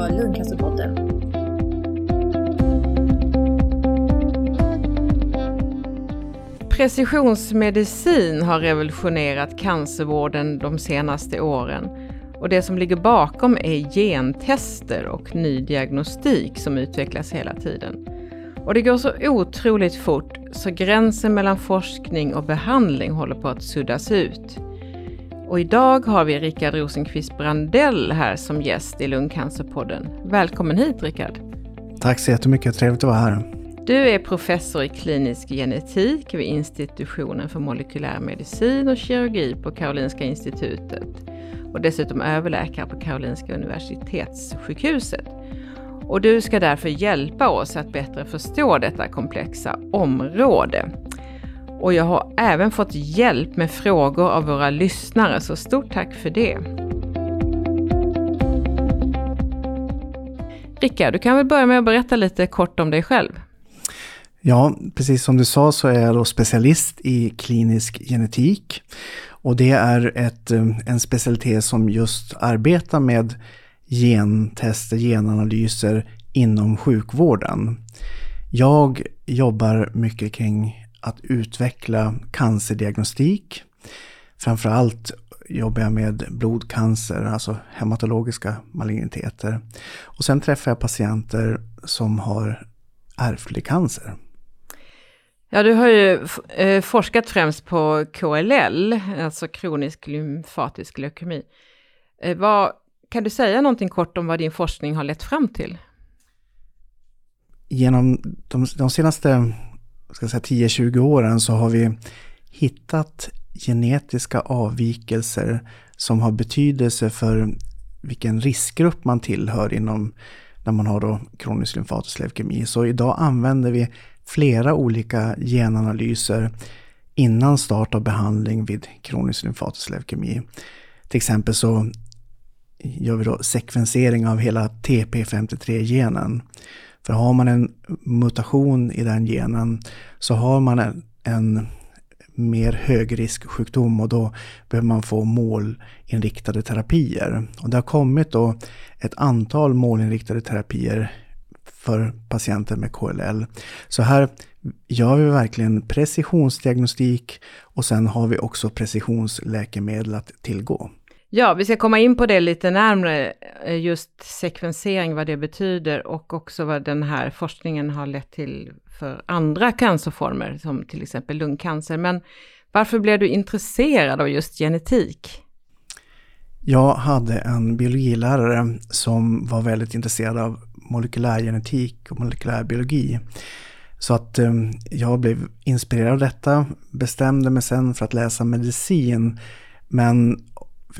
på Lungcancerpodden. Precisionsmedicin har revolutionerat cancervården de senaste åren. Och det som ligger bakom är gentester och ny diagnostik som utvecklas hela tiden. Och det går så otroligt fort så gränsen mellan forskning och behandling håller på att suddas ut. Och idag har vi Rickard Rosenqvist Brandell här som gäst i Lungcancerpodden. Välkommen hit Rickard! Tack så jättemycket, trevligt att vara här. Du är professor i klinisk genetik vid institutionen för molekylär medicin och kirurgi på Karolinska institutet och dessutom överläkare på Karolinska universitetssjukhuset. Och du ska därför hjälpa oss att bättre förstå detta komplexa område. Och jag har även fått hjälp med frågor av våra lyssnare, så stort tack för det. Rickard, du kan väl börja med att berätta lite kort om dig själv? Ja, precis som du sa så är jag då specialist i klinisk genetik. Och det är ett, eh, en specialitet som just arbetar med gentester, genanalyser inom sjukvården. Jag jobbar mycket kring att utveckla cancerdiagnostik. Framförallt jobbar jag med blodcancer, alltså hematologiska maligniteter. Och sen träffar jag patienter som har ärftlig cancer. Ja, du har ju eh, forskat främst på KLL, alltså kronisk lymfatisk leukemi. Eh, vad, kan du säga någonting kort om vad din forskning har lett fram till? Genom de, de senaste 10-20 åren så har vi hittat genetiska avvikelser som har betydelse för vilken riskgrupp man tillhör inom när man har då kronisk lymfatisk leukemi. Så idag använder vi flera olika genanalyser innan start av behandling vid kronisk lymfatisk leukemi. Till exempel så gör vi då sekvensering av hela TP53-genen. För har man en mutation i den genen så har man en, en mer högrisksjukdom och då behöver man få målinriktade terapier. Och det har kommit då ett antal målinriktade terapier för patienter med KLL. Så här gör vi verkligen precisionsdiagnostik och sen har vi också precisionsläkemedel att tillgå. Ja, vi ska komma in på det lite närmre, eh, just sekvensering, vad det betyder och också vad den här forskningen har lett till för andra cancerformer, som till exempel lungcancer. Men varför blev du intresserad av just genetik? Jag hade en biologilärare som var väldigt intresserad av molekylärgenetik och molekylärbiologi. Så att eh, jag blev inspirerad av detta, bestämde mig sen för att läsa medicin. Men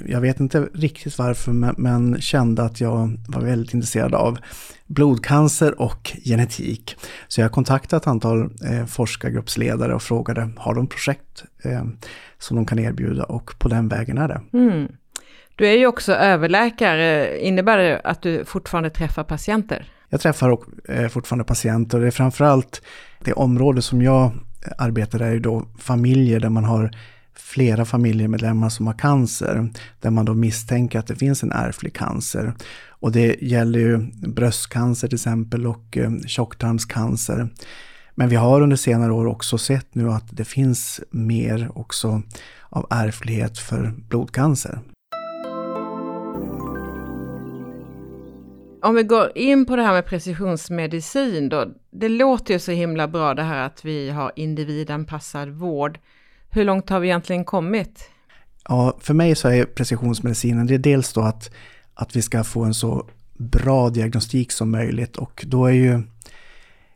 jag vet inte riktigt varför, men, kände att jag var väldigt intresserad av blodcancer och genetik. Så jag kontaktade ett antal eh, forskargruppsledare och frågade, har de projekt eh, som de kan erbjuda? Och på den vägen är det. Mm. Du är ju också överläkare, innebär det att du fortfarande träffar patienter? Jag träffar eh, fortfarande patienter och det är framförallt det område som jag arbetar är ju då familjer där man har flera familjemedlemmar som har cancer, där man då misstänker att det finns en ärftlig cancer. Och det gäller ju bröstcancer till exempel och eh, tjocktarmscancer. Men vi har under senare år också sett nu att det finns mer också av ärftlighet för blodcancer. Om vi går in på det här med precisionsmedicin då. Det låter ju så himla bra det här att vi har individanpassad vård. Hur långt har vi egentligen kommit? Ja, för mig så är precisionsmedicinen, det är dels då att, att vi ska få en så bra diagnostik som möjligt och då är ju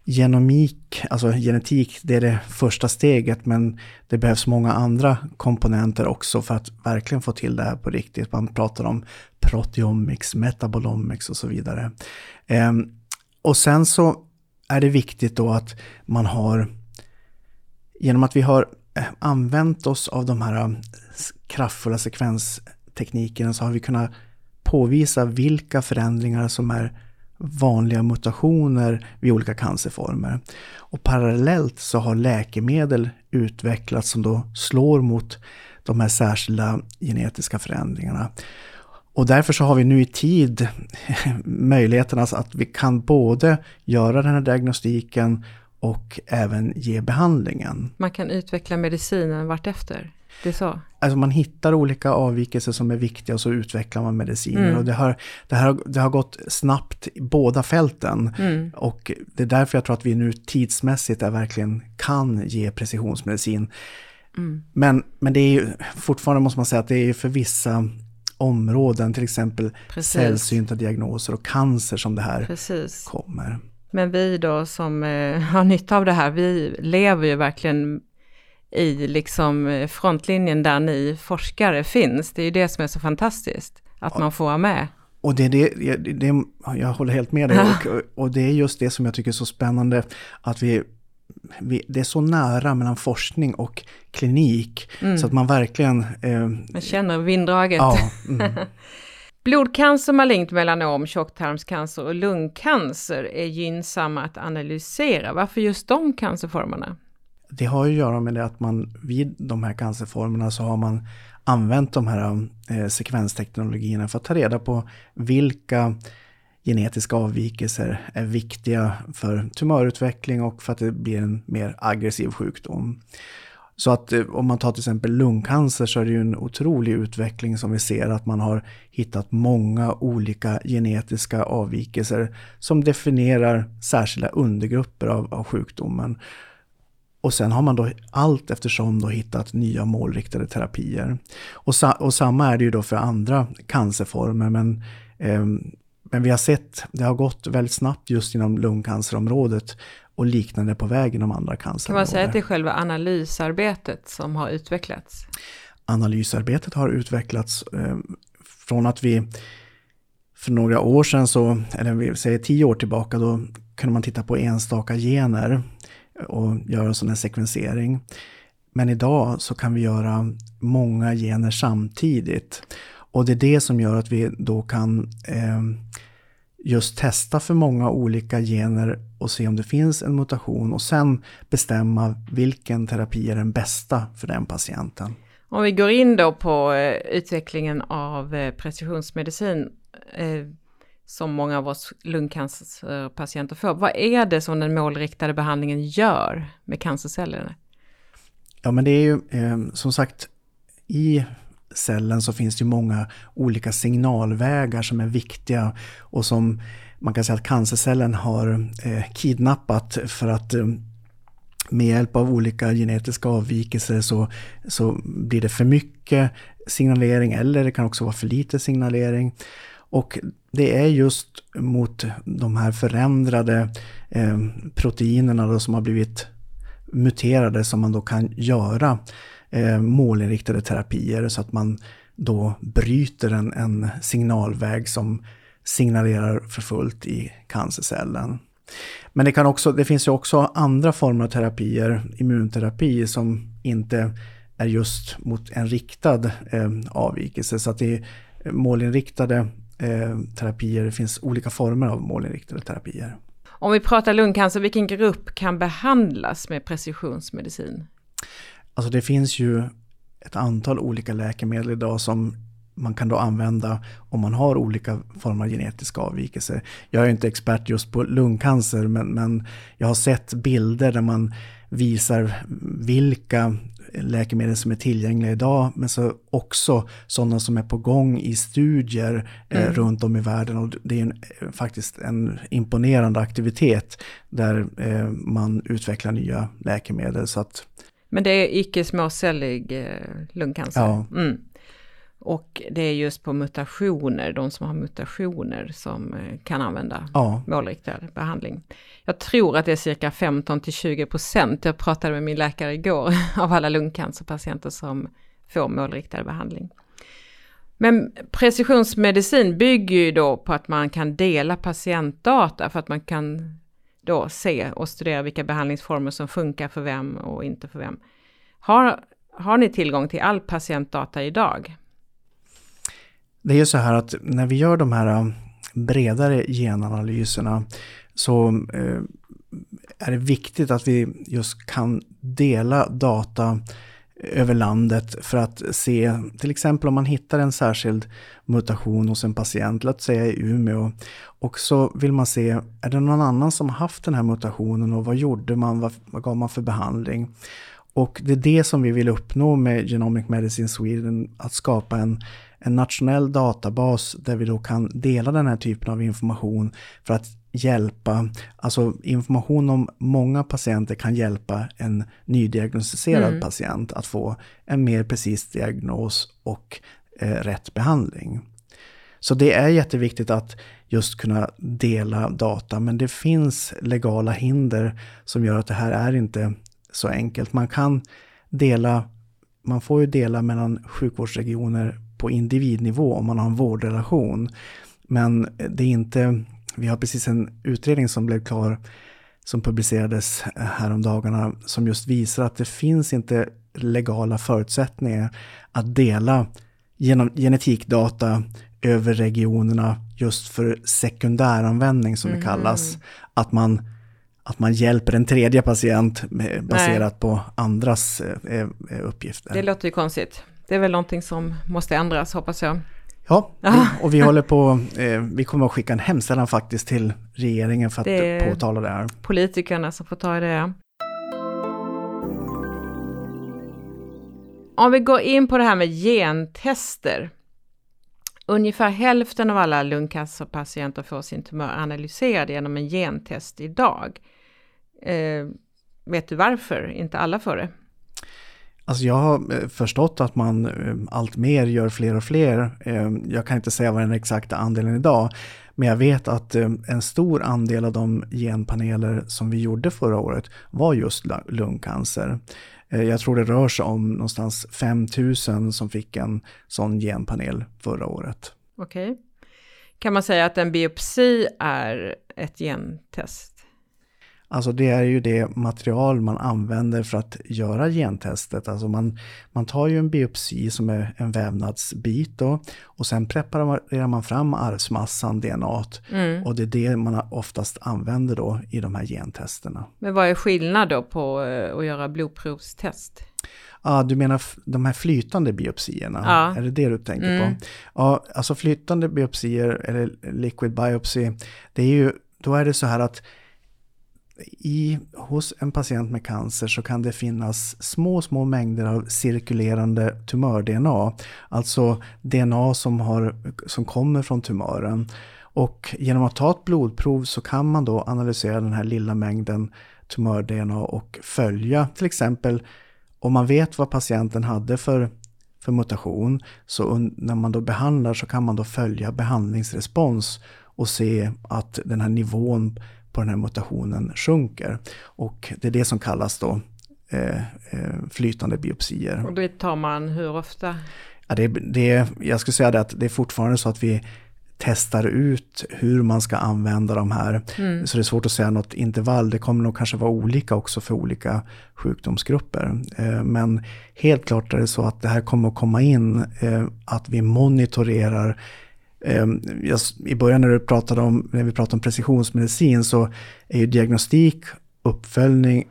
genomik, alltså genetik, det är det första steget men det behövs många andra komponenter också för att verkligen få till det här på riktigt. Man pratar om proteomics, metabolomics och så vidare. Ehm, och sen så är det viktigt då att man har, genom att vi har Eh, använt oss av de här eh, kraftfulla sekvensteknikerna så har vi kunnat påvisa vilka förändringar som är vanliga mutationer vid olika cancerformer. Och parallellt så har läkemedel utvecklats som då slår mot de här särskilda genetiska förändringarna. Och därför så har vi nu i tid möjligheten alltså att vi kan både göra den här diagnostiken och även ge behandlingen. Man kan utveckla medicinen vartefter? Det är så? Alltså man hittar olika avvikelser som är viktiga och så utvecklar man mediciner. Mm. Och det har, det, har, det har gått snabbt i båda fälten. Mm. Och det är därför jag tror att vi nu tidsmässigt är verkligen kan ge precisionsmedicin. Mm. Men, men det är ju fortfarande måste man säga att det är för vissa områden, till exempel Precis. sällsynta diagnoser och cancer som det här Precis. kommer. Men vi då som eh, har nytta av det här, vi lever ju verkligen i liksom eh, frontlinjen där ni forskare finns. Det är ju det som är så fantastiskt, att man får vara med. Och det, det, det, jag håller helt med dig. Och, och, det är just det som jag tycker är så spännande, att vi, vi det är så nära mellan forskning och klinik, mm. så att man verkligen... Eh, man känner vinddraget. Ja, mm. Blodcancer, malignt melanom, tjocktarmscancer och lungcancer är gynnsamma att analysera. Varför just de cancerformerna? Det har ju att göra med det att man vid de här cancerformerna så har man använt de här eh, sekvensteknologierna för att ta reda på vilka genetiska avvikelser är viktiga för tumörutveckling och för att det blir en mer aggressiv sjukdom. Så att eh, om man tar till exempel lungcancer så är det ju en otrolig utveckling som vi ser att man har hittat många olika genetiska avvikelser som definierar särskilda undergrupper av, av sjukdomen. Och sen har man då allt eftersom då hittat nya målriktade terapier. Och, sa, och samma är det ju då för andra cancerformer men eh, men vi har sett, det har gått väldigt snabbt just inom lungcancerområdet och liknande på väg inom andra cancerområden. Kan man säga att det är själva analysarbetet som har utvecklats? Analysarbetet har utvecklats eh, från att vi för några år sedan, så, eller vi säger tio år tillbaka, då kunde man titta på enstaka gener och göra en sån här sekvensering. Men idag så kan vi göra många gener samtidigt. Och det är det som gör att vi då kan eh, just testa för många olika gener och se om det finns en mutation och sen bestämma vilken terapi är den bästa för den patienten. Om vi går in då på eh, utvecklingen av eh, precisionsmedicin eh, som många av oss lungcancerpatienter får. Vad är det som den målriktade behandlingen gör med cancercellerna? Ja men det är ju som sagt i cellen så finns det många olika signalvägar som är viktiga och som man kan säga att cancercellen har eh, kidnappat för att eh, med hjälp av olika genetiska avvikelser så, så blir det för mycket signalering eller det kan också vara för lite signalering. Och det är just mot de här förändrade eh, proteinerna då som har blivit muterade som man då kan göra eh, målinriktade terapier så att man då bryter en, en signalväg som signalerar för fullt i cancercellen. Men det, kan också, det finns ju också andra former av terapier, immunterapi, som inte är just mot en riktad eh, avvikelse. Så att det är målinriktade eh, terapier, det finns olika former av målinriktade terapier. Om vi pratar lungcancer, vilken grupp kan behandlas med precisionsmedicin? Alltså det finns ju ett antal olika läkemedel idag som man kan då använda om man har olika former av genetiska avvikelser. Jag är inte expert just på lungcancer men, men jag har sett bilder där man visar vilka läkemedel som är tillgängliga idag men så också sådana som är på gång i studier eh, mm. runt om i världen och det är en, faktiskt en imponerande aktivitet där eh, man utvecklar nya läkemedel. Så att men det är icke småcellig eh, lungcancer. Ja. Mm. Och det är just på mutationer, de som har mutationer som eh, kan använda ja. målriktad behandling. Jag tror att det är cirka 15 till 20 procent, jag pratade med min läkare igår, av alla lungcancerpatienter som får målriktad behandling. Men precisionsmedicin bygger ju då på att man kan dela patientdata för att man kan då se och studera vilka behandlingsformer som funkar för vem och inte för vem. Har, har ni tillgång till all patientdata idag? Det är ju så här att när vi gör de här um, bredare genanalyserna så eh, är det viktigt att vi just kan dela data över landet för att se, till exempel om man hittar en särskild mutation hos en patient, låt säga i Umeå, och så vill man se, är det någon annan som haft den här mutationen och vad gjorde man, vad, vad gav man för behandling? Och det är det som vi vill uppnå med Genomic Medicine Sweden, att skapa en, en nationell databas där vi då kan dela den här typen av information för att hjälpa, alltså information om många patienter kan hjälpa en nydiagnostiserad mm. patient att få en mer precis diagnos och eh, rätt behandling. Så det är jätteviktigt att just kunna dela data, men det finns legala hinder som gör att det här är inte så enkelt. Man kan dela, man får ju dela mellan sjukvårdsregioner på individnivå om man har en vårdrelation. Men det är inte, vi har precis en utredning som blev klar som publicerades häromdagarna som just visar att det finns inte legala förutsättningar att dela genom genetikdata över regionerna just för sekundäranvändning som mm. det kallas. Att man att man hjälper en tredje patient baserat Nej. på andras eh, eh, uppgifter. Det låter ju konstigt. Det är väl någonting som måste ändras hoppas jag. Ja, och vi håller på, eh, vi kommer att skicka en hemställan faktiskt till regeringen för att det påtala det här. Politikerna som får ta det. Om vi går in på det här med gentester. Ungefär hälften av alla lungcancerpatienter får sin tumör analyserad genom en gentest idag. Eh, vet du varför inte alla får det? Alltså jag har eh, förstått att man eh, allt mer gör fler och fler. Eh, jag kan inte säga vad den exakta andelen idag, men jag vet att en stor andel av de genpaneler som vi gjorde förra året var just lungcancer. Jag tror det rör sig om någonstans 5000 som fick en sån genpanel förra året. Okej. Okay. Kan man säga att en biopsi är ett gentest? Alltså det är ju det material man använder för att göra gentestet. Alltså man, man tar ju en biopsi som är en vävnadsbit då, och sen preparerar man fram arvsmassan, DNA. Mm. Och det är det man oftast använder då i de här gentesterna. Men vad är skillnad då på eh, att göra blodprovstest? Ja, du menar de här flytande biopsierna? Ja. Är det det du tänker mm. på? Ja, alltså flytande biopsier eller liquid biopsy, det är ju, då är det så här att i, hos en patient med cancer så kan det finnas små, små mängder av cirkulerande tumör-DNA. Alltså DNA som, har, som kommer från tumören. Och genom att ta ett blodprov så kan man då analysera den här lilla mängden tumör-DNA och följa till exempel om man vet vad patienten hade för, för mutation så när man då behandlar så kan man då följa behandlingsrespons och se att den här nivån på den här mutationen sjunker. Och det är det som kallas då eh, eh, flytande biopsier. Och det tar man hur ofta? Ja, det, det, jag skulle säga det att det är fortfarande så att vi testar ut hur man ska använda de här. Mm. Så det är svårt att säga något intervall. Det kommer nog kanske vara olika också för olika sjukdomsgrupper. Eh, men helt klart är det så att det här kommer att komma in, att vi monitorerar Ehm, jag, I början när, du pratade om, när vi pratade om precisionsmedicin så är ju diagnostik, uppföljning,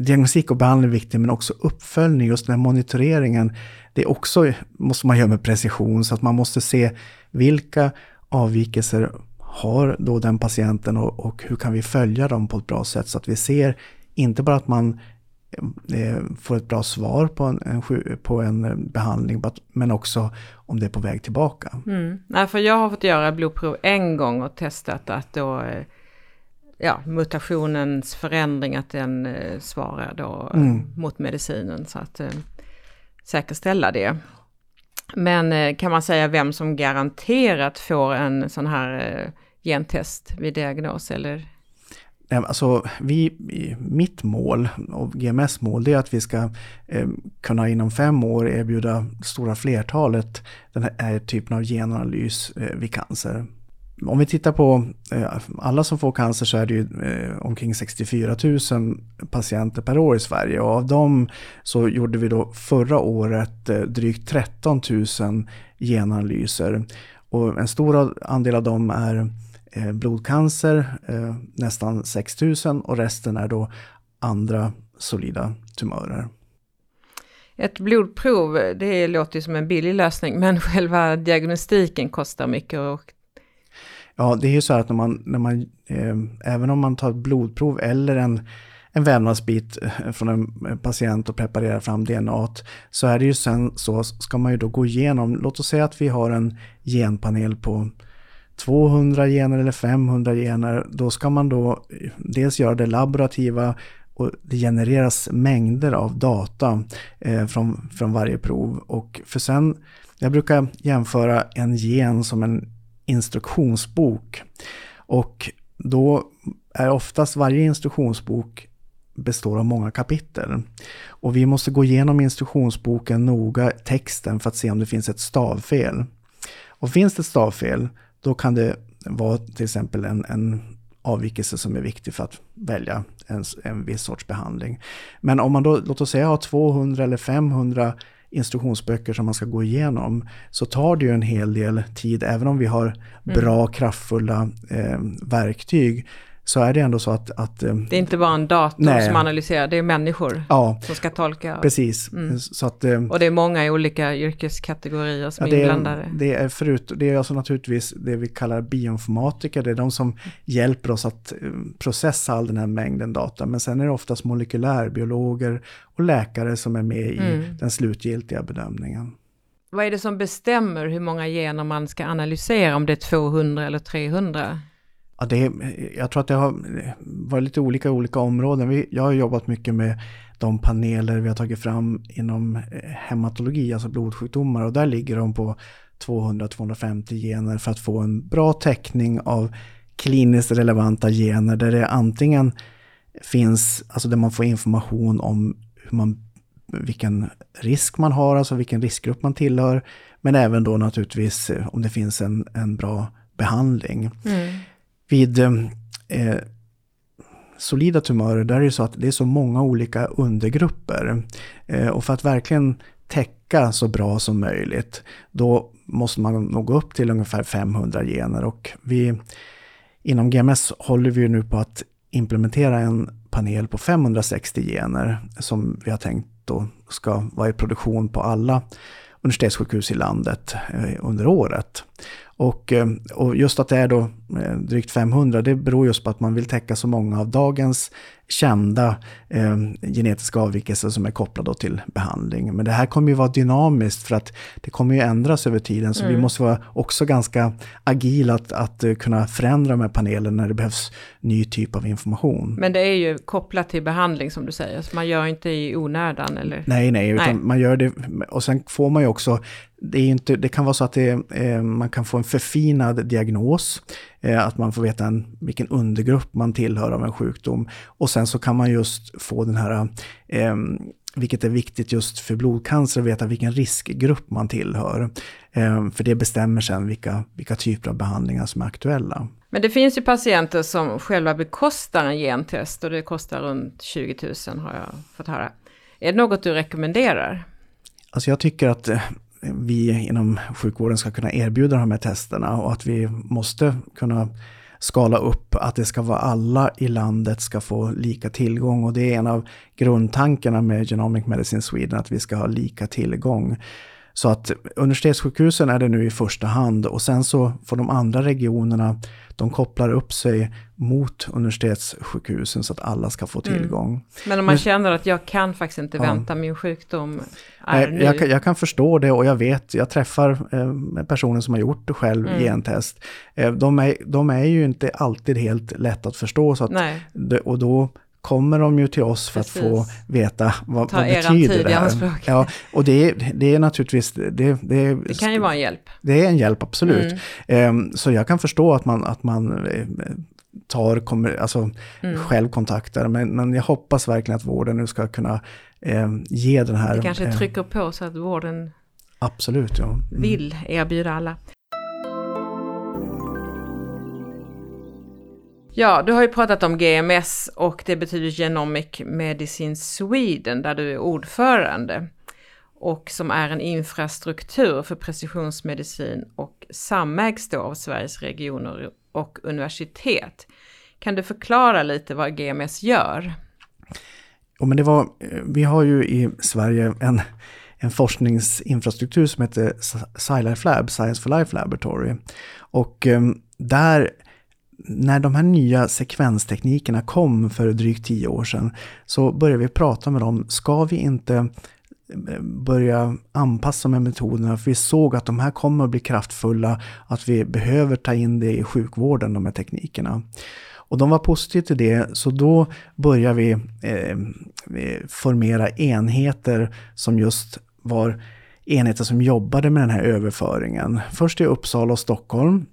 diagnostik och behandling viktig men också uppföljning, just den här monitoreringen. Det är också, måste man göra med precision så att man måste se vilka avvikelser har då den patienten och, och hur kan vi följa dem på ett bra sätt så att vi ser inte bara att man får ett bra svar på en, en, på en eh, behandling, men också om det är på väg tillbaka. Mm. Nej, för jag har fått göra blodprov en gång och testat att då eh, ja, mutationens förändring, att den svarar då mm. mot medicinen. Så att säkerställa det. Men kan man säga vem som garanterat får en sån här gentest vid diagnos eller Alltså, vi, mitt mål och GMS mål är att vi ska eh, kunna inom fem år erbjuda stora flertalet den här eh, typen av genanalys eh, vid cancer. Om vi tittar på eh, alla som får cancer så är det ju eh, omkring 64 000 patienter per år i Sverige och av dem så gjorde vi då förra året eh, drygt 13 000 genanalyser. Och en stor andel av dem är blodcancer, eh, nästan 6000 och resten är då andra solida tumörer. Ett blodprov, det låter ju som en billig lösning, men själva diagnostiken kostar mycket. Och... Ja, det är ju så att när man, när man eh, även om man tar ett blodprov eller en, en vävnadsbit eh, från en patient och preparerar fram DNA, så är det ju sen så, ska man ju då gå igenom, låt oss säga att vi har en genpanel på 200 gener eller 500 gener, då ska man då eh, dels göra det laborativa och det genereras mängder av data eh, från, från varje prov. Och för sen, jag brukar jämföra en gen som en instruktionsbok. Och då är oftast varje instruktionsbok består av många kapitel. Och vi måste gå igenom instruktionsboken noga, texten, för att se om det finns ett stavfel. Och finns det ett stavfel, då kan det vara till exempel en, en avvikelse som är viktig för att välja en, en viss sorts behandling. Men om man då, låt oss säga har 200 eller 500 instruktionsböcker som man ska gå igenom så tar det ju en hel del tid, även om vi har mm. bra, kraftfulla eh, verktyg så är det ändå så att... att eh, det är inte bara en dator nej. som analyserar, det är människor ja, som ska tolka. Precis. Mm. Så att, eh, och det är många olika yrkeskategorier som ja, är inblandade. Det är, förut, det är alltså naturligtvis det vi kallar bioinformatiker, det är de som hjälper oss att eh, processa all den här mängden data. Men sen är det oftast molekylärbiologer och läkare som är med i mm. den slutgiltiga bedömningen. Vad är det som bestämmer hur många gener man ska analysera, om det är 200 eller 300? Ja, det, jag tror att det har varit lite olika i olika områden. Vi, jag har jobbat mycket med de paneler vi har tagit fram inom eh, hematologi, alltså blodsjukdomar. Och där ligger de på 200-250 gener för att få en bra täckning av kliniskt relevanta gener där det antingen finns, alltså där man får information om hur man, vilken risk man har, alltså vilken riskgrupp man tillhör, men även då naturligtvis om det finns en, en bra behandling. Mm vid eh, eh, solida tumörer, där är det så att det är så många olika undergrupper. Eh, och för att verkligen täcka så bra som möjligt, då måste man nog gå upp till ungefär 500 gener. Och vi, inom GMS håller vi nu på att implementera en panel på 560 gener som vi har tänkt då ska vara i produktion på alla universitetssjukhus i landet eh, under året. Och, eh, och just att det är då eh, drygt 500, det beror just på att man vill täcka så många av dagens kända eh, genetiska avvikelser som är kopplade till behandling. Men det här kommer ju vara dynamiskt för att det kommer ju ändras över tiden. Så mm. vi måste vara också ganska agila att, att kunna förändra de här panelerna när det behövs ny typ av information. Men det är ju kopplat till behandling som du säger, så man gör inte i onödan eller? Nej, nej, utan nej. man gör det och sen får man ju också det, är inte, det kan vara så att det, eh, man kan få en förfinad diagnos, eh, att man får veta en, vilken undergrupp man tillhör av en sjukdom. Och sen så kan man just få den här, eh, vilket är viktigt just för blodcancer, att veta vilken riskgrupp man tillhör. Eh, för det bestämmer sen vilka, vilka typer av behandlingar som är aktuella. Men det finns ju patienter som själva bekostar en gentest och det kostar runt 20 000 har jag fått höra. Är det något du rekommenderar? Alltså jag tycker att eh, vi inom sjukvården ska kunna erbjuda de här testerna och att vi måste kunna skala upp att det ska vara alla i landet ska få lika tillgång och det är en av grundtankarna med Genomic Medicine Sweden att vi ska ha lika tillgång. Så att universitetssjukhusen är det nu i första hand och sen så får de andra regionerna, de kopplar upp sig mot universitetssjukhusen så att alla ska få mm. tillgång. Mm. Men om man Men, känner att jag kan faktiskt inte ja. vänta, min sjukdom är Nej, jag, jag, kan förstå det och jag vet, jag träffar eh, personer som har gjort det själv mm. gentest. Eh, de, är, de är ju inte alltid helt lätt att förstå så att, och då kommer de ju till oss för Precis. att få veta vad, Ta vad betyder det här. Ja, och det, det är naturligtvis... Det, det, det kan ju vara en hjälp. Det är en hjälp, absolut. Mm. Um, så jag kan förstå att man, att man eh, tar, kommer, alltså mm. själv kontaktar. Men, men jag hoppas verkligen att vården nu ska kunna eh, ge den här... Det kanske eh, trycker på så att vården absolut, ja. Mm. vill erbjuda alla. Ja, du har ju pratat om GMS och det betyder Genomic Medicine Sweden där du är ordförande och som är en infrastruktur för precisionsmedicin och samägs då av Sveriges regioner och universitet. Kan du förklara lite vad GMS gör? Ja, men det var, eh, vi har ju i Sverige en, en forskningsinfrastruktur som heter SciLife Lab, Science for Life Laboratory. Och ehm, där när de här nya sekvensteknikerna kom för drygt tio år sedan så började vi prata med dem, ska vi inte eh, börja anpassa med metoderna för vi såg att de här kommer att bli kraftfulla, att vi behöver ta in det i sjukvården, de här teknikerna. Och de var positiva till det, så då började vi eh, formera enheter som just var enheter som jobbade med den här överföringen. Först i Uppsala och Stockholm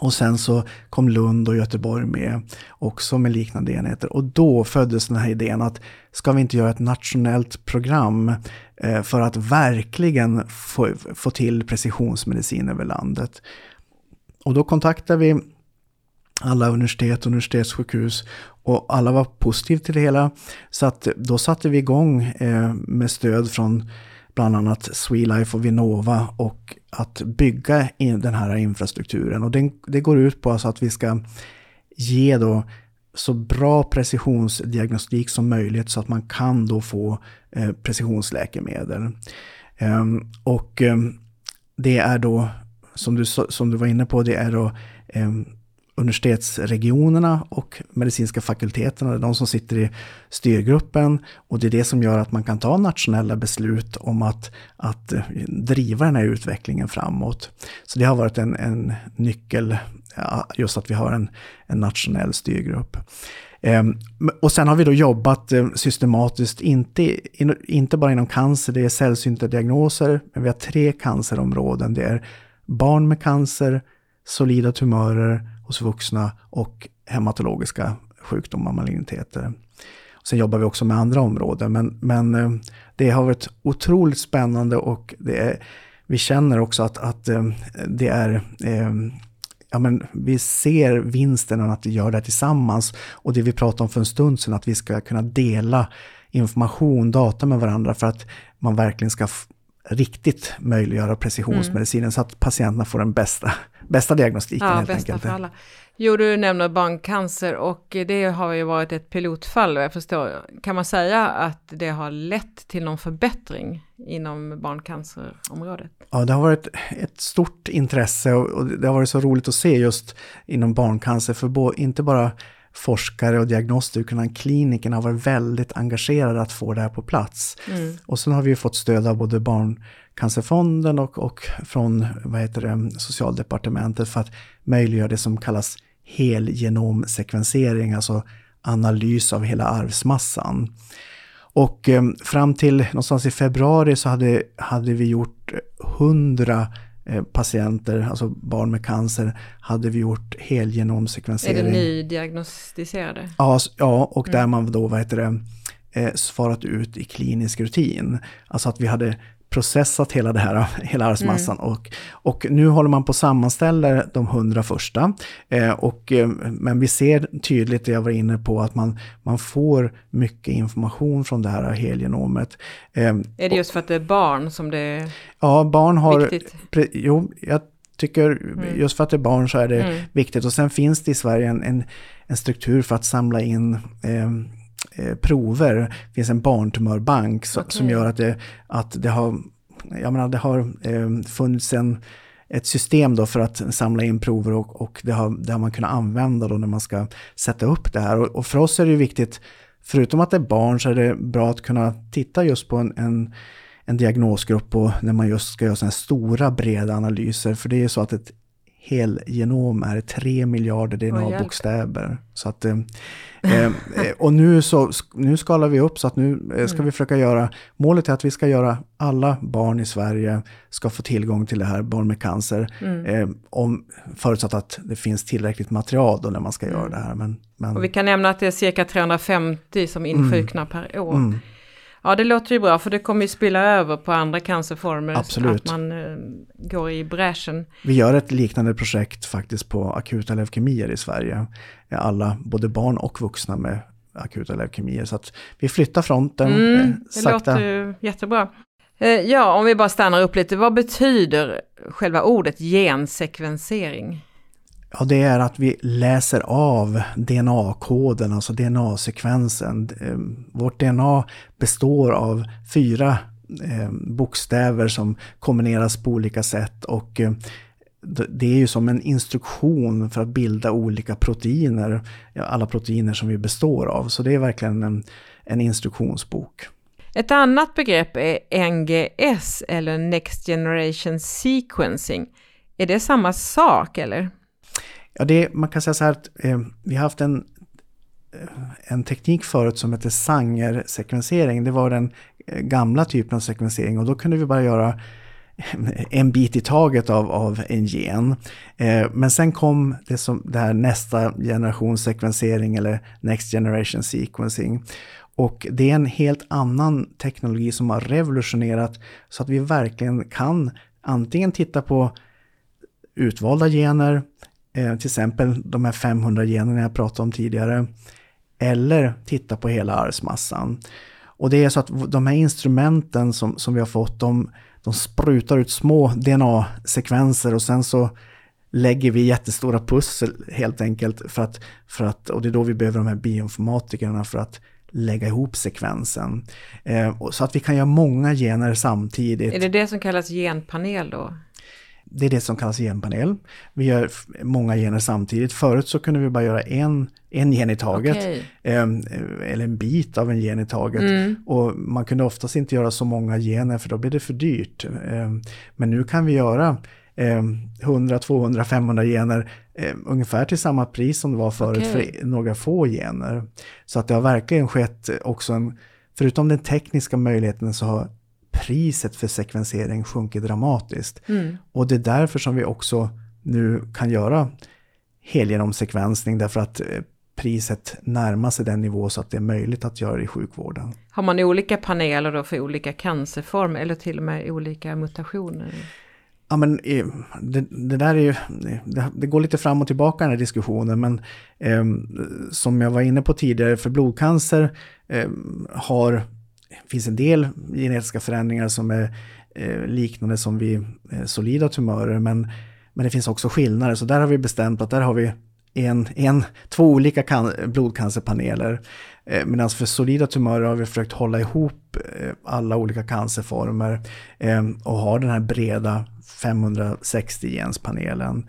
och sen så kom Lund och Göteborg med också med liknande enheter. Och då föddes den här idén att ska vi inte göra ett nationellt program eh, för att verkligen få, få till precisionsmedicin över landet. Och då kontaktade vi alla universitet och universitetssjukhus och alla var positiva till det hela. Så att då satte vi igång eh, med stöd från bland annat Swelife och Vinnova och att bygga in den här infrastrukturen. Och den, det går ut på alltså att vi ska ge då så bra precisionsdiagnostik som möjligt så att man kan då få eh, precisionsläkemedel. Ehm, och ehm, det är då, som du, som du var inne på, det är då ehm, universitetsregionerna och medicinska fakulteterna, det är de som sitter i styrgruppen. Och det är det som gör att man kan ta nationella beslut om att, att eh, driva den här utvecklingen framåt. Så det har varit en, en nyckel, just att vi har en, en nationell styrgrupp. Ehm, och sen har vi då jobbat eh, systematiskt, inte, inte bara inom cancer, det är sällsynta diagnoser, men vi har tre cancerområden. Det är barn med cancer, solida tumörer hos vuxna och hematologiska sjukdomar, maligniteter. Sen jobbar vi också med andra områden, men, men eh, det har varit otroligt spännande och det är, vi känner också att, att eh, det är eh, ja, men vi ser vinsten av att vi gör det tillsammans. Och det vi pratade om för en stund sedan, att vi ska kunna dela information, data med varandra för att man verkligen ska riktigt möjliggöra precisionsmedicinen mm. så att patienterna får den bästa, bästa diagnostiken. Ja, helt bästa enkelt. för alla. Jo, du nämner barncancer och det har ju varit ett pilotfall jag förstår. Kan man säga att det har lett till någon förbättring inom barncancerområdet? Ja, det har varit ett stort intresse och det har varit så roligt att se just inom barncancer, för inte bara forskare och diagnostiker, utan klinikerna har varit väldigt engagerade att få det här på plats. Mm. Och sen har vi fått stöd av både Barncancerfonden och, och från vad heter det, Socialdepartementet för att möjliggöra det som kallas helgenomsekvensering, alltså analys av hela arvsmassan. Och eh, fram till någonstans i februari så hade, hade vi gjort 100 Eh, patienter, alltså barn med cancer, hade vi gjort helgenomsekvensering. Är det nydiagnostiserade? Ja, ja och mm. där man då, vad heter det, eh, svarat ut i klinisk rutin. Alltså att vi hade processat hela det här, hela arvsmassan. Mm. Och, och nu håller man på att sammanställa de hundra första. Eh, och, eh, men vi ser tydligt, det jag var inne på, att man, man får mycket information från det här helgenomet. Eh, är det just för att det är barn som det är Ja, barn har... Viktigt? Pre, jo, jag tycker mm. just för att det är barn så är det mm. viktigt. Och sen finns det i Sverige en, en, en struktur för att samla in Eh, prover. Det finns en barntumörbank okay. som gör att det, att det har, jag menar, det har eh, funnits en, ett system då för att samla in prover och, och det, har, det har man kunnat använda då när man ska sätta upp det här. Och, och, för oss är det viktigt, förutom att det är barn så är det bra att kunna titta just på en, en en diagnosgrupp och när man just ska göra sådana här stora breda analyser. För det är ju så att ett helgenom är tre miljarder DNA-bokstäver. Så att, eh, eh, och nu, så, nu skalar vi upp så att nu eh, ska mm. vi försöka göra, målet är att vi ska göra alla barn i Sverige ska få tillgång till det här, barn med cancer. Mm. Eh, om, förutsatt att det finns tillräckligt material då när man ska göra mm. det här. Men, men... Och vi kan nämna att det är cirka 350 som insjuknar mm. per år. Ja, det låter ju bra för det kommer ju spilla över på andra cancerformer. Absolut. Att man eh, går i bräschen. Vi gör ett liknande projekt faktiskt på akuta leukemier i Sverige. Alla, både barn och vuxna med akuta leukemier. Så att vi flyttar fronten mm, eh, Det sakta. låter jättebra. Eh, ja, om vi bara stannar upp lite. Vad betyder själva ordet gensekvensering? Ja, det är att vi läser av DNA-koden, alltså DNA-sekvensen. Ehm, vårt DNA består av fyra ehm, bokstäver som kombineras på olika sätt och ehm, det är ju som en instruktion för att bilda olika proteiner, alla proteiner som vi består av. Så det är verkligen en, en instruktionsbok. Ett annat begrepp är NGS eller Next Generation Sequencing. Är det samma sak eller? Ja, det, man kan säga så här att eh, vi har haft en, eh, en teknik förut som heter Sanger-sekvensering. Det var den eh, gamla typen av sekvensering och då kunde vi bara göra en bit i taget av, av en gen. Eh, men sen kom det, som, det här nästa generations sekvensering eller Next Generation Sequencing. Och det är en helt annan teknologi som har revolutionerat så att vi verkligen kan antingen titta på utvalda gener, eh, till exempel de här 500 generna jag pratade om tidigare, eller titta på hela arvsmassan. Och det är så att de här instrumenten som, som vi har fått, de, de sprutar ut små DNA-sekvenser och sen så lägger vi jättestora pussel helt enkelt för att, för att, och det är då vi behöver de här bioinformatikerna för att lägga ihop sekvensen. Eh, så att vi kan göra många gener samtidigt. Är det det som kallas genpanel då? Det är det som kallas genpanel. Vi gör många gener samtidigt. Förut så kunde vi bara göra en, en gen i taget. Okay. Eh, eller en bit av en gen i taget. Mm. Och man kunde oftast inte göra så många gener för då blir det för dyrt. Eh, men nu kan vi göra 100, 200, 500 gener eh, ungefär till samma pris som det var förut okay. för några få gener. Så att det har verkligen skett också en, förutom den tekniska möjligheten så har priset för sekvensering sjunkit dramatiskt. Mm. Och det är därför som vi också nu kan göra helgenomsekvensning därför att eh, priset närmar sig den nivå så att det är möjligt att göra det i sjukvården. Har man olika paneler då för olika cancerformer eller till och med olika mutationer? Ja, men det, det där är ju, det, det, går lite fram och tillbaka den här diskussionen, men eh, som jag var inne på tidigare, för blodcancer eh, har, finns en del genetiska förändringar som är eh, liknande som vid eh, solida tumörer, men, men det finns också skillnader, så där har vi bestämt att där har vi en, en, två olika kan, blodcancerpaneler. Eh, Medan för solida tumörer har vi försökt hålla ihop eh, alla olika cancerformer eh, och ha den här breda 560 genspanelen panelen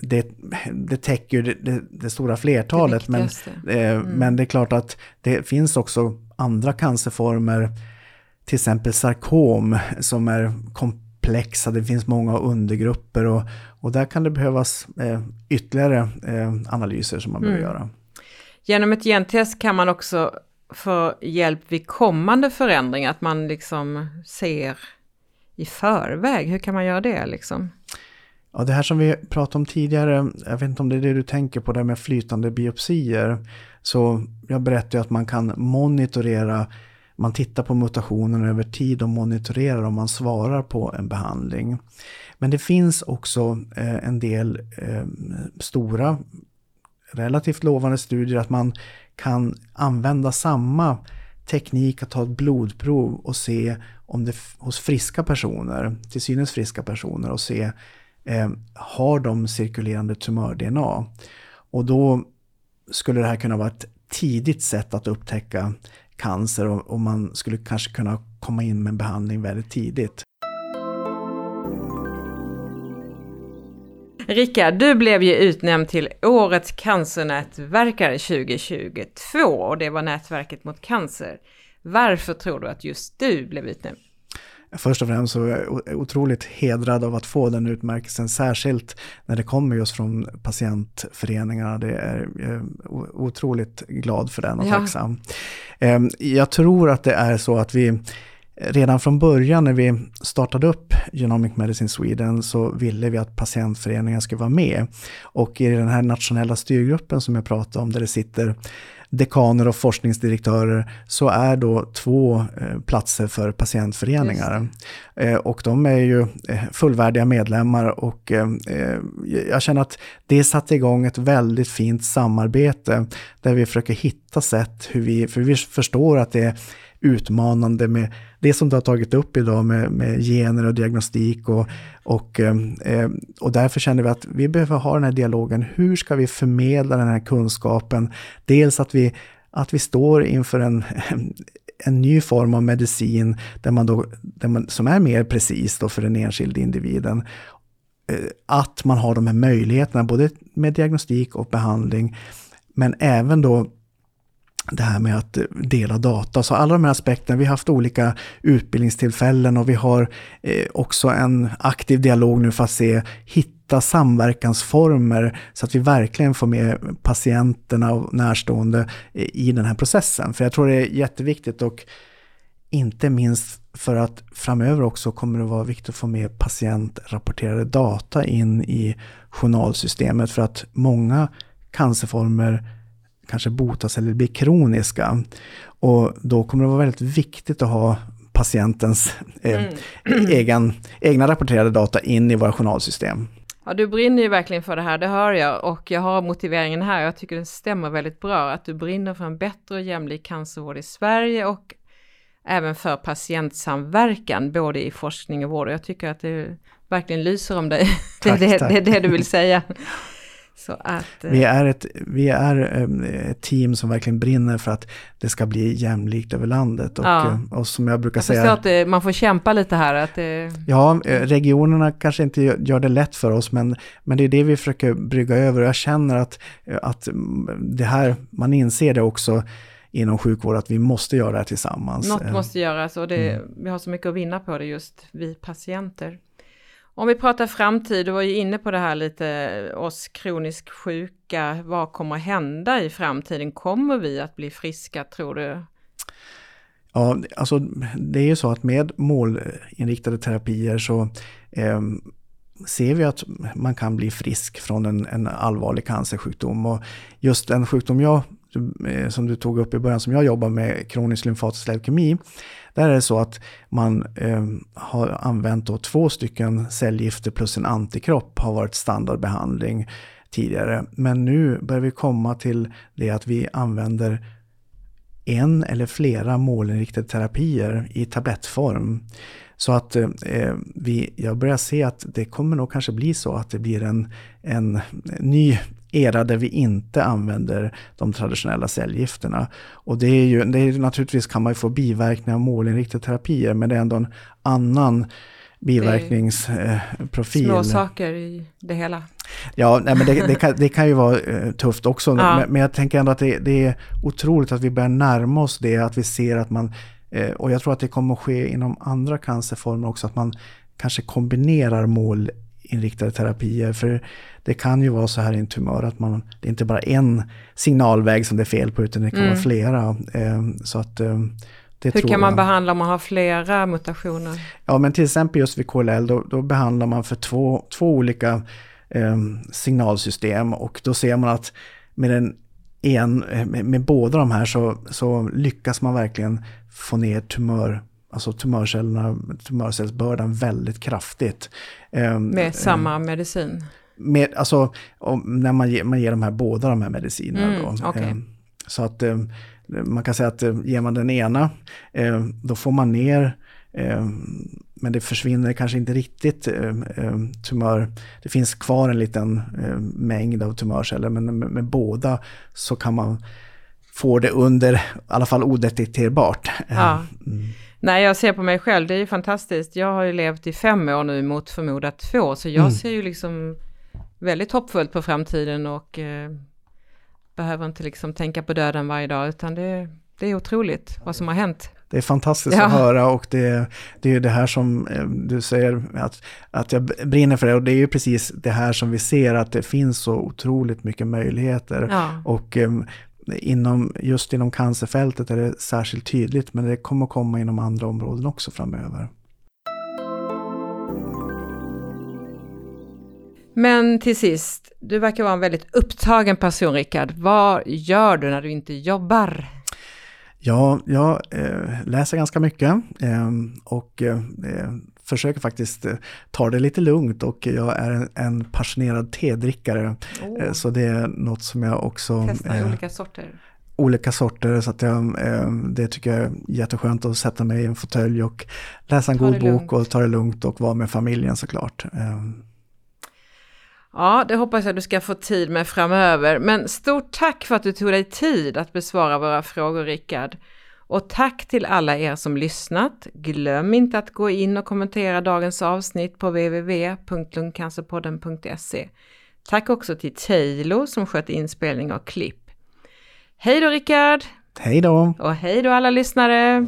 det, det täcker det, det, det stora flertalet, men, eh, mm. men det är klart att det finns också andra cancerformer, till exempel sarkom, som är komplexa, det finns många undergrupper och, och där kan det behövas eh, ytterligare eh, analyser som man mm. behöver göra. Genom ett gentest kan man också få hjälp vid kommande förändringar, att man liksom ser i förväg? Hur kan man göra det liksom? Ja, det här som vi pratade om tidigare, jag vet inte om det är det du tänker på, det med flytande biopsier. Så jag berättade att man kan monitorera, man tittar på mutationen över tid och monitorerar om man svarar på en behandling. Men det finns också eh, en del eh, stora, relativt lovande studier att man kan använda samma teknik att ta ett blodprov och se om det hos friska personer, till synes friska personer och se eh, har de cirkulerande tumör-DNA. Och då skulle det här kunna vara ett tidigt sätt att upptäcka cancer och, och man skulle kanske kunna komma in med en behandling väldigt tidigt. Rickard, du blev ju utnämnd till Årets cancernätverkare 2022 och det var Nätverket mot cancer. Varför tror du att just du blev utnämnd? Först och främst så är jag otroligt hedrad av att få den utmärkelsen, särskilt när det kommer just från patientföreningarna. Det är jag otroligt glad för den och ja. tacksam. Ehm, jag tror att det är så att vi redan från början när vi startade upp Genomic Medicine Sweden så ville vi att patientföreningen skulle vara med. Och i den här nationella styrgruppen som jag pratade om där det sitter dekaner och forskningsdirektörer så är då två eh, platser för patientföreningar. Eh, och de är ju eh, fullvärdiga medlemmar och jag känner att det satte igång ett väldigt fint samarbete där vi försöker hitta sätt hur vi, för vi förstår att det utmanande med det som du har tagit upp idag med, med gener och diagnostik och, och, eh, och därför känner vi att vi behöver ha den här dialogen. Hur ska vi förmedla den här kunskapen? Dels att vi, att vi står inför en, en ny form av medicin där man då, där man, som är mer precis då för den enskilde individen. Eh, att man har de här möjligheterna både med diagnostik och behandling men även då det här med att dela data. Så alla de här aspekterna, vi har haft olika utbildningstillfällen och vi har eh, också en aktiv dialog nu för att se, hitta samverkansformer så att vi verkligen får med patienterna och närstående i den här processen. För jag tror det är jätteviktigt och inte minst för att framöver också kommer det vara viktigt att få med patientrapporterade data in i journalsystemet för att många cancerformer kanske botas eller blir kroniska. Och då kommer det vara väldigt viktigt att ha patientens eh, mm. egen, egna rapporterade data in i våra journalsystem. Ja, du brinner ju verkligen för det här, det hör jag. Och jag har motiveringen här, jag tycker den stämmer väldigt bra. Att du brinner för en bättre och jämlik cancervård i Sverige och även för patientsamverkan, både i forskning och vård. Och jag tycker att det verkligen lyser om dig. Det, det, det är det du vill säga. Att, vi är, ett, vi är ehm, ett team som verkligen brinner för att det ska bli jämlikt över landet. Och, ja. Eh, och som jag brukar jag säga... att det, man får kämpa lite här. Att det... Ja, eh, regionerna kanske inte gör det lätt för oss, men, men det är det vi försöker brygga över. Jag känner att, att det här, man inser det också inom sjukvård att vi måste göra det här tillsammans. Något måste göras och det, mm. vi har så mycket att vinna på det just, vi patienter. Om vi pratar framtid, du var ju inne på det här lite, eh, oss kroniskt sjuka, vad kommer hända i framtiden? Kommer vi att bli friska tror du? Ja, alltså det är ju så att med målinriktade terapier så eh, ser vi att man kan bli frisk från en, en allvarlig cancersjukdom. Och just den sjukdom jag, eh, som du tog upp i början, som jag jobbar med, kronisk lymfatisk leukemi, där är det så att man eh, har använt då två stycken cellgifter plus en antikropp har varit standardbehandling tidigare. Men nu börjar vi komma till det att vi använder en eller flera målinriktade terapier i tablettform. Så att eh, vi, jag börjar se att det kommer nog kanske bli så att det blir en, en ny era där vi inte använder de traditionella cellgifterna. Och det är ju, det är, naturligtvis kan man ju få biverkningar av målinriktade terapier, men det är ändå en annan biverkningsprofil. Små saker i det hela. Ja, nej, men det, det, kan, det kan ju vara uh, tufft också. Ja. Men, men, jag tänker ändå att det, det, är otroligt att vi börjar närma oss det, att vi ser att man, uh, och jag tror att det kommer att ske inom andra cancerformer också, att man kanske kombinerar målinriktade terapier. För det kan ju vara så här i en tumör att man, det är inte bara en signalväg som det är fel på utan det kan mm. vara flera. Ehm, så att, ehm, det Hur kan man jag. behandla om man har flera mutationer? Ja men till exempel just vid KLL då, då behandlar man för två, två olika eh, signalsystem och då ser man att med, den en, med, med båda de här så, så lyckas man verkligen få ner tumör alltså tumörcellerna, tumörcellsbördan väldigt kraftigt. Ehm, med samma medicin? med, alltså, när man ger, man ger de här båda de här medicinerna. Mm, då. Okay. Eh, så att eh, man kan säga att eh, ger man den ena, då får man ner men det försvinner kanske inte riktigt tumör. Det finns kvar en liten mängd av tumörceller men med, med båda så kan man få det under, i alla fall odetekterbart. Ja. Mm. Nej, jag ser på mig själv, det är ju fantastiskt. Jag har ju levt i fem år nu mot förmodat två, så jag mm. ser ju liksom väldigt hoppfullt på framtiden och eh, behöver inte liksom tänka på döden varje dag utan det, det är otroligt vad som har hänt. Det är fantastiskt ja. att höra och det, det är ju det här som eh, du säger att, att jag brinner för det och det är ju precis det här som vi ser att det finns så otroligt mycket möjligheter. Ja. Och eh, inom, just inom cancerfältet är det särskilt tydligt men det kommer komma inom andra områden också framöver. Men till sist, du verkar vara en väldigt upptagen person Rickard. Vad gör du när du inte jobbar? Ja, jag eh, läser ganska mycket eh, och eh, försöker faktiskt eh, ta det lite lugnt och jag är en, en passionerad tedrickare. Oh. så det är något som jag också... Testa olika sorter? olika sorter så att jag, eh, det tycker jag är jätteskönt att sätta mig i en fåtölj och läsa en Ta god bok lugnt. och ta det lugnt och vara med familjen såklart. Eh, Ja, det hoppas jag du ska få tid med framöver. Men stort tack för att du tog dig tid att besvara våra frågor, Rickard. Och tack till alla er som lyssnat. Glöm inte att gå in och kommentera dagens avsnitt på www.lungcancerpodden.se. Tack också till Taylor som sköt inspelning och klipp. Hej då Rickard! hej då! Och hej då alla lyssnare!